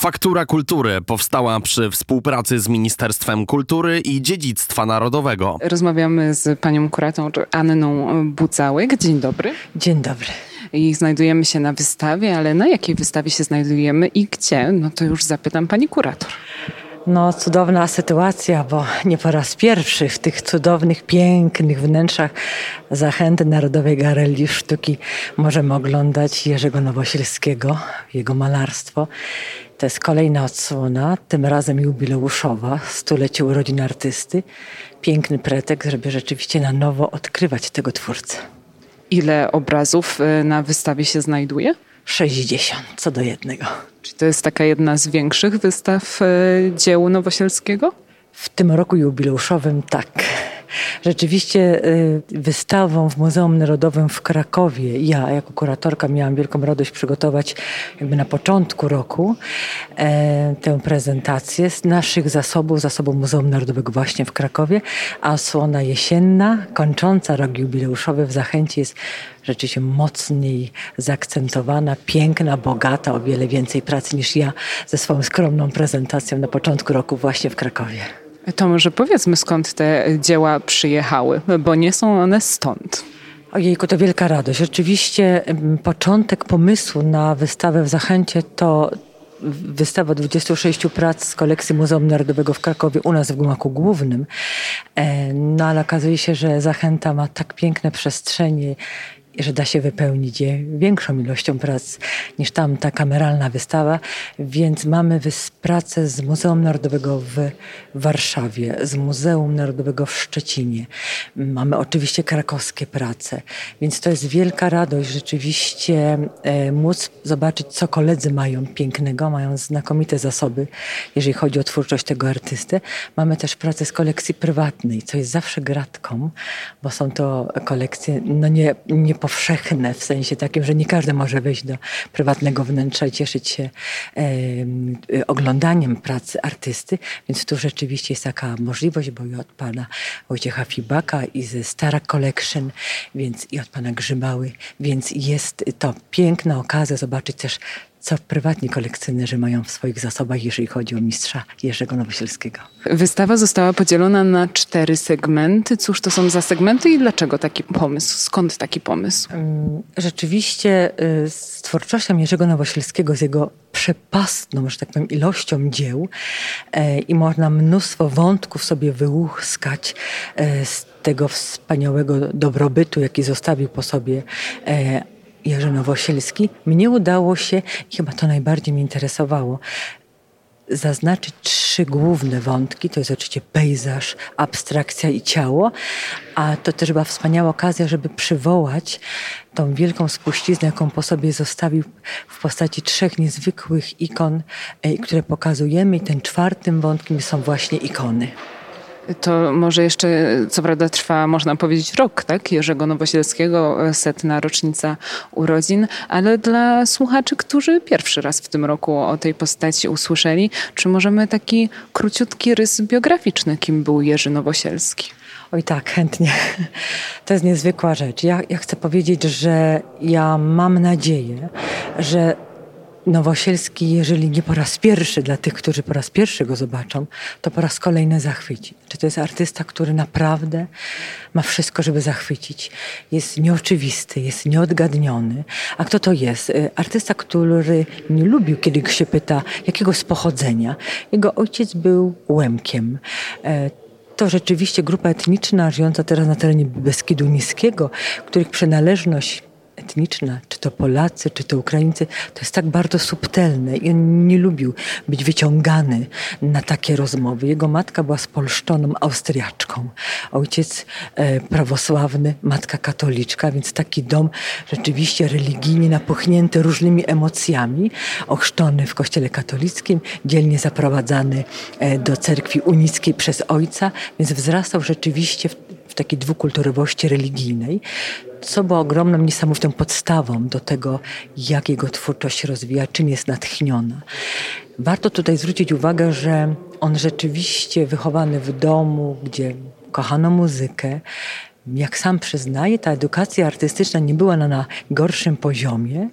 Faktura Kultury powstała przy współpracy z Ministerstwem Kultury i Dziedzictwa Narodowego. Rozmawiamy z panią kurator Anną Bucałek. Dzień dobry. Dzień dobry. I znajdujemy się na wystawie, ale na jakiej wystawie się znajdujemy i gdzie? No to już zapytam pani kurator. No, cudowna sytuacja, bo nie po raz pierwszy w tych cudownych, pięknych wnętrzach Zachęty Narodowej Galerii Sztuki możemy oglądać Jerzego Nowosielskiego, jego malarstwo. To jest kolejna odsłona, tym razem jubileuszowa, stulecie urodzin artysty. Piękny pretekst, żeby rzeczywiście na nowo odkrywać tego twórcę. Ile obrazów y, na wystawie się znajduje? 60 co do jednego. Czy to jest taka jedna z większych wystaw y, dzieł Nowosielskiego? W tym roku jubileuszowym tak. Rzeczywiście y, wystawą w Muzeum Narodowym w Krakowie, ja jako kuratorka miałam wielką radość przygotować jakby na początku roku e, tę prezentację z naszych zasobów, zasobów Muzeum Narodowego właśnie w Krakowie, a słona jesienna, kończąca rok jubileuszowy w Zachęcie jest rzeczywiście mocniej zaakcentowana, piękna, bogata, o wiele więcej pracy niż ja ze swoją skromną prezentacją na początku roku właśnie w Krakowie. To może powiedzmy skąd te dzieła przyjechały, bo nie są one stąd. Ojejku, to wielka radość. Rzeczywiście początek pomysłu na wystawę w Zachęcie to wystawa 26 prac z kolekcji Muzeum Narodowego w Krakowie u nas w Gmachu Głównym. E, no ale okazuje się, że Zachęta ma tak piękne przestrzenie że da się wypełnić je większą ilością prac niż tamta kameralna wystawa, więc mamy pracę z Muzeum Narodowego w Warszawie, z Muzeum Narodowego w Szczecinie. Mamy oczywiście krakowskie prace, więc to jest wielka radość rzeczywiście e, móc zobaczyć, co koledzy mają pięknego, mają znakomite zasoby, jeżeli chodzi o twórczość tego artysty. Mamy też pracę z kolekcji prywatnej, co jest zawsze gratką, bo są to kolekcje no nie, nie powszechne, w sensie takim, że nie każdy może wejść do prywatnego wnętrza i cieszyć się oglądaniem pracy artysty, więc tu rzeczywiście jest taka możliwość, bo i od pana Wojciecha Fibaka i ze Stara Collection, więc i od pana Grzymały, więc jest to piękna okazja zobaczyć też co prywatni kolekcjonerzy mają w swoich zasobach, jeżeli chodzi o mistrza Jerzego Nowosielskiego. Wystawa została podzielona na cztery segmenty. Cóż to są za segmenty i dlaczego taki pomysł? Skąd taki pomysł? Rzeczywiście y, z twórczością Jerzego Nowosielskiego, z jego przepastną, że tak powiem, ilością dzieł e, i można mnóstwo wątków sobie wyłuskać e, z tego wspaniałego dobrobytu, jaki zostawił po sobie e, Jerzy Nowosielski, mnie udało się, chyba to najbardziej mnie interesowało, zaznaczyć trzy główne wątki. To jest oczywiście pejzaż, abstrakcja i ciało, a to też była wspaniała okazja, żeby przywołać tą wielką spuściznę, jaką po sobie zostawił w postaci trzech niezwykłych ikon, e, które pokazujemy. I tym czwartym wątkiem są właśnie ikony. To może jeszcze, co prawda trwa, można powiedzieć, rok, tak? Jerzego Nowosielskiego, setna rocznica urodzin, ale dla słuchaczy, którzy pierwszy raz w tym roku o tej postaci usłyszeli, czy możemy taki króciutki rys biograficzny, kim był Jerzy Nowosielski? Oj tak, chętnie. To jest niezwykła rzecz. Ja, ja chcę powiedzieć, że ja mam nadzieję, że Nowosielski, jeżeli nie po raz pierwszy, dla tych, którzy po raz pierwszy go zobaczą, to po raz kolejny zachwyci. Czy to jest artysta, który naprawdę ma wszystko, żeby zachwycić. Jest nieoczywisty, jest nieodgadniony. A kto to jest? Y, artysta, który nie lubił, kiedy się pyta, jakiego z pochodzenia. Jego ojciec był Łemkiem e, to rzeczywiście grupa etniczna żyjąca teraz na terenie Beskidu Niskiego, których przynależność etniczna, czy to Polacy, czy to Ukraińcy, to jest tak bardzo subtelne i on nie lubił być wyciągany na takie rozmowy. Jego matka była spolszczoną Austriaczką, ojciec e, prawosławny, matka katoliczka, więc taki dom rzeczywiście religijnie napuchnięty różnymi emocjami, ochrzczony w kościele katolickim, dzielnie zaprowadzany e, do cerkwi unickiej przez ojca, więc wzrastał rzeczywiście w, takiej dwukulturowości religijnej co było ogromną, niesamowitą podstawą do tego, jak jego twórczość się rozwija, czym jest natchniona. Warto tutaj zwrócić uwagę, że on rzeczywiście wychowany w domu, gdzie kochano muzykę, jak sam przyznaje, ta edukacja artystyczna nie była na najgorszym poziomie,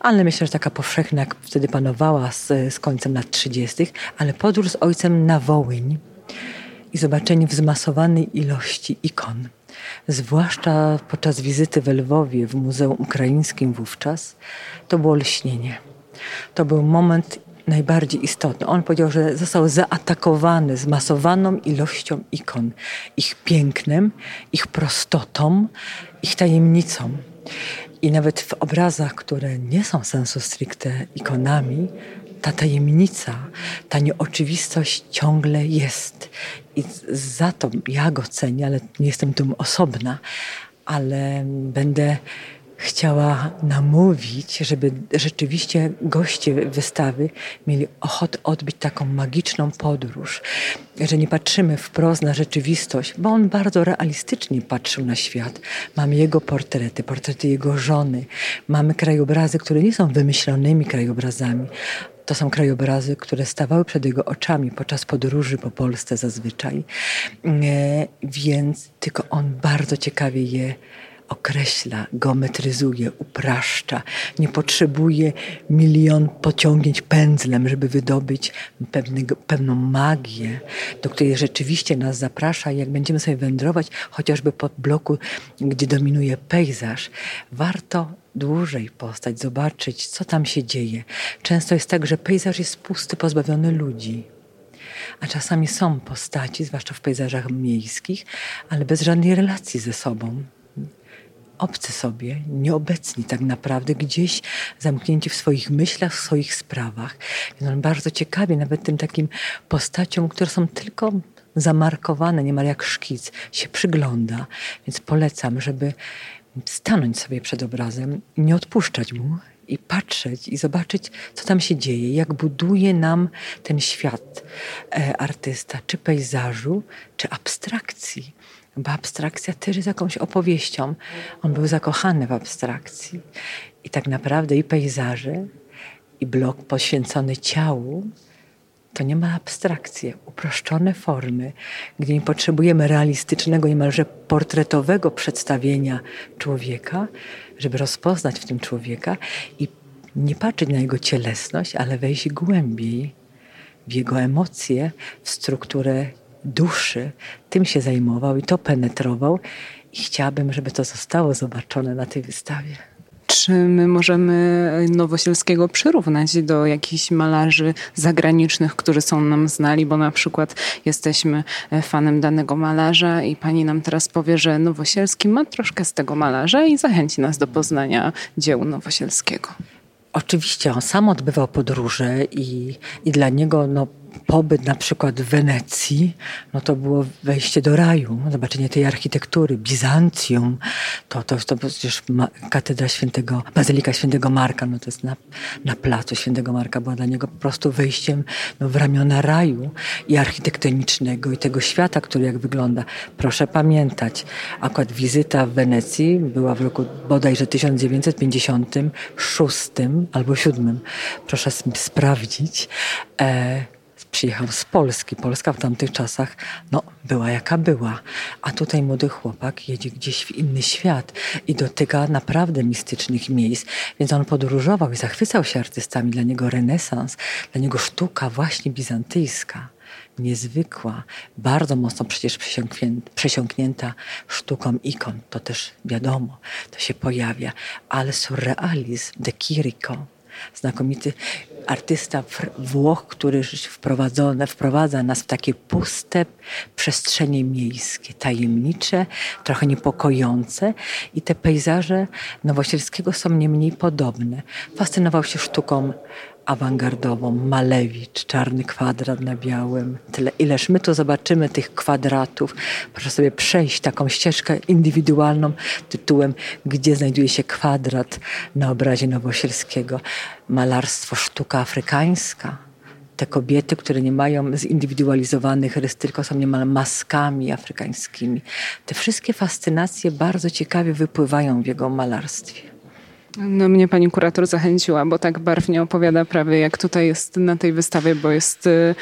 ale myślę, że taka powszechna, jak wtedy panowała z, z końcem lat 30., ale podróż z ojcem na Wołyń i zobaczenie wzmasowanej ilości ikon, zwłaszcza podczas wizyty w Lwowie w Muzeum Ukraińskim wówczas, to było lśnienie. To był moment najbardziej istotny. On powiedział, że został zaatakowany zmasowaną ilością ikon, ich pięknem, ich prostotą, ich tajemnicą. I nawet w obrazach, które nie są sensu stricte ikonami, ta tajemnica, ta nieoczywistość ciągle jest. I za to ja go cenię, ale nie jestem tym osobna, ale będę chciała namówić, żeby rzeczywiście goście wystawy mieli ochotę odbyć taką magiczną podróż, że nie patrzymy wprost na rzeczywistość, bo on bardzo realistycznie patrzył na świat. Mamy jego portrety, portrety jego żony, mamy krajobrazy, które nie są wymyślonymi krajobrazami, to są krajobrazy, które stawały przed jego oczami podczas podróży po Polsce zazwyczaj. E, więc tylko on bardzo ciekawie je określa, geometryzuje, upraszcza. Nie potrzebuje milion pociągnięć pędzlem, żeby wydobyć pewnego, pewną magię, do której rzeczywiście nas zaprasza. Jak będziemy sobie wędrować, chociażby po bloku, gdzie dominuje pejzaż, warto dłużej postać, zobaczyć, co tam się dzieje. Często jest tak, że pejzaż jest pusty, pozbawiony ludzi. A czasami są postaci, zwłaszcza w pejzażach miejskich, ale bez żadnej relacji ze sobą obcy sobie, nieobecni tak naprawdę, gdzieś zamknięci w swoich myślach, w swoich sprawach. Więc on bardzo ciekawie nawet tym takim postaciom, które są tylko zamarkowane, niemal jak szkic, się przygląda. Więc polecam, żeby stanąć sobie przed obrazem nie odpuszczać mu i patrzeć i zobaczyć, co tam się dzieje, jak buduje nam ten świat e, artysta, czy pejzażu, czy abstrakcji bo abstrakcja też jest jakąś opowieścią. On był zakochany w abstrakcji. I tak naprawdę i pejzaże, i blok poświęcony ciału, to nie ma abstrakcji, uproszczone formy, gdzie nie potrzebujemy realistycznego, niemalże portretowego przedstawienia człowieka, żeby rozpoznać w tym człowieka i nie patrzeć na jego cielesność, ale wejść głębiej w jego emocje, w strukturę duszy, tym się zajmował i to penetrował. I chciałabym, żeby to zostało zobaczone na tej wystawie. Czy my możemy Nowosielskiego przyrównać do jakichś malarzy zagranicznych, którzy są nam znani, bo na przykład jesteśmy fanem danego malarza i pani nam teraz powie, że Nowosielski ma troszkę z tego malarza i zachęci nas do poznania dzieł Nowosielskiego. Oczywiście on sam odbywał podróże i, i dla niego no, pobyt na przykład w Wenecji, no to było wejście do raju, zobaczenie tej architektury, Bizancjum, to, to, to przecież katedra świętego, Bazylika Świętego Marka, no to jest na, na placu Świętego Marka, była dla niego po prostu wejściem no, w ramiona raju i architektonicznego i tego świata, który jak wygląda. Proszę pamiętać, akurat wizyta w Wenecji była w roku bodajże 1956 albo 7. Proszę sprawdzić. E, przyjechał z Polski. Polska w tamtych czasach no, była jaka była. A tutaj młody chłopak jedzie gdzieś w inny świat i dotyka naprawdę mistycznych miejsc. Więc on podróżował i zachwycał się artystami. Dla niego renesans, dla niego sztuka właśnie bizantyjska niezwykła, bardzo mocno przecież przesiąknięta sztuką ikon. To też wiadomo, to się pojawia. Ale surrealizm de Chirico, znakomity artysta Włoch, który wprowadza nas w takie puste przestrzenie miejskie, tajemnicze, trochę niepokojące i te pejzaże Nowosielskiego są nie mniej podobne. Fascynował się sztuką awangardową, Malewicz, czarny kwadrat na białym. Tyle, ileż my tu zobaczymy tych kwadratów. Proszę sobie przejść taką ścieżkę indywidualną tytułem Gdzie znajduje się kwadrat na obrazie Nowosielskiego. Malarstwo, sztuka afrykańska. Te kobiety, które nie mają zindywidualizowanych rys, tylko są niemal maskami afrykańskimi. Te wszystkie fascynacje bardzo ciekawie wypływają w jego malarstwie. No mnie pani kurator zachęciła, bo tak barwnie opowiada prawie jak tutaj jest na tej wystawie, bo jest y,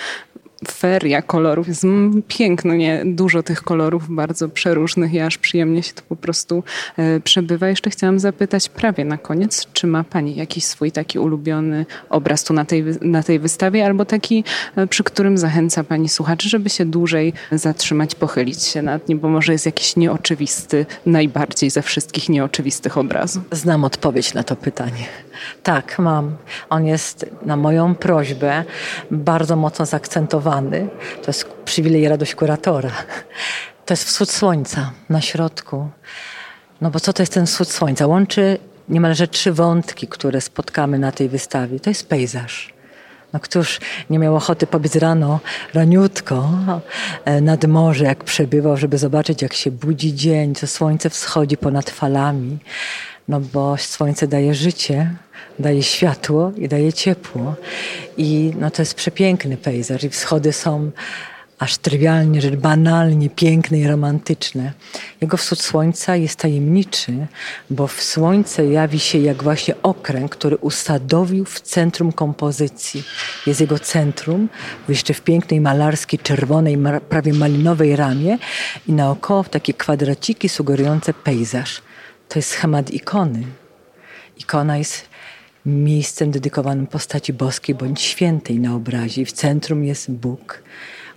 feria kolorów. Jest pięknie, dużo tych kolorów, bardzo przeróżnych i aż przyjemnie się to po prostu e, przebywa. Jeszcze chciałam zapytać prawie na koniec, czy ma Pani jakiś swój taki ulubiony obraz tu na tej, na tej wystawie, albo taki, e, przy którym zachęca Pani słuchaczy, żeby się dłużej zatrzymać, pochylić się nad nim, bo może jest jakiś nieoczywisty, najbardziej ze wszystkich nieoczywistych obrazów. Znam odpowiedź na to pytanie. Tak, mam. On jest na moją prośbę bardzo mocno zaakcentowany. To jest przywilej i radość kuratora. To jest wschód słońca na środku. No bo co to jest ten wschód słońca? Łączy niemalże trzy wątki, które spotkamy na tej wystawie. To jest pejzaż. No któż nie miał ochoty pobiec rano, raniutko e, nad morze, jak przebywał, żeby zobaczyć, jak się budzi dzień, co słońce wschodzi ponad falami. No bo słońce daje życie, daje światło i daje ciepło. I no to jest przepiękny pejzaż i wschody są aż trywialnie, że banalnie piękne i romantyczne. Jego wschód słońca jest tajemniczy, bo w słońce jawi się jak właśnie okręg, który usadowił w centrum kompozycji. Jest jego centrum, jeszcze w pięknej malarskiej, czerwonej, prawie malinowej ramie i naokoło takie kwadraciki sugerujące pejzaż. To jest schemat ikony. Ikona jest miejscem dedykowanym postaci boskiej bądź świętej na obrazie. W centrum jest Bóg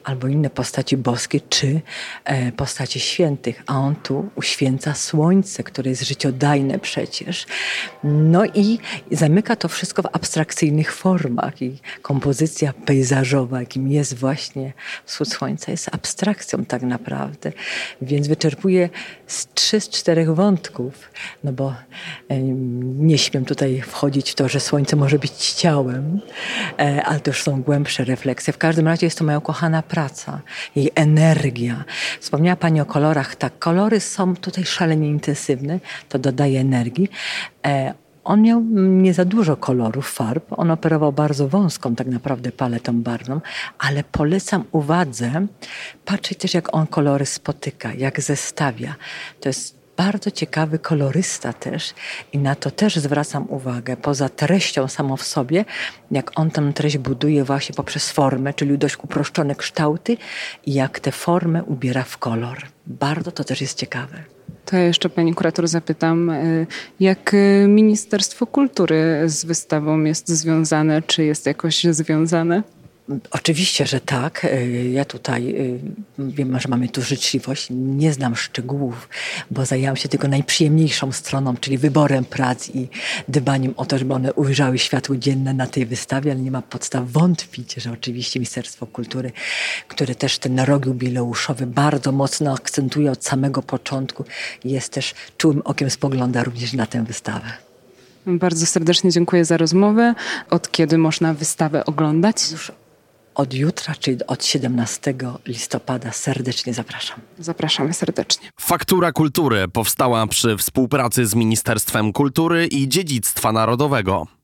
albo inne postaci boskie, czy e, postaci świętych. A on tu uświęca słońce, które jest życiodajne przecież. No i zamyka to wszystko w abstrakcyjnych formach. I kompozycja pejzażowa, jakim jest właśnie wschód słońca, jest abstrakcją tak naprawdę. Więc wyczerpuje z trzy z czterech wątków. No bo nie śmiem tutaj wchodzić w to, że słońce może być ciałem, e, ale to już są głębsze refleksje. W każdym razie jest to moja ukochana praca praca, jej energia. Wspomniała Pani o kolorach. Tak, kolory są tutaj szalenie intensywne, to dodaje energii. E, on miał nie za dużo kolorów, farb. On operował bardzo wąską tak naprawdę paletą barwną, ale polecam uwadze patrzeć też jak on kolory spotyka, jak zestawia. To jest bardzo ciekawy kolorysta też i na to też zwracam uwagę, poza treścią samą w sobie, jak on tę treść buduje właśnie poprzez formę, czyli dość uproszczone kształty i jak tę formę ubiera w kolor. Bardzo to też jest ciekawe. To ja jeszcze pani kurator zapytam, y, jak y, Ministerstwo Kultury z wystawą jest związane, czy jest jakoś związane? Oczywiście, że tak. E, ja tutaj e, wiem, że mamy tu życzliwość. Nie znam szczegółów, bo zajęłam się tylko najprzyjemniejszą stroną, czyli wyborem prac i dbaniem o to, żeby one ujrzały światło dzienne na tej wystawie, ale nie ma podstaw wątpić, że oczywiście Ministerstwo Kultury, które też ten rok jubileuszowy bardzo mocno akcentuje od samego początku, jest też czułym okiem spogląda również na tę wystawę. Bardzo serdecznie dziękuję za rozmowę. Od kiedy można wystawę oglądać? Już od jutra, czyli od 17 listopada serdecznie zapraszam. Zapraszamy serdecznie. Faktura Kultury powstała przy współpracy z Ministerstwem Kultury i Dziedzictwa Narodowego.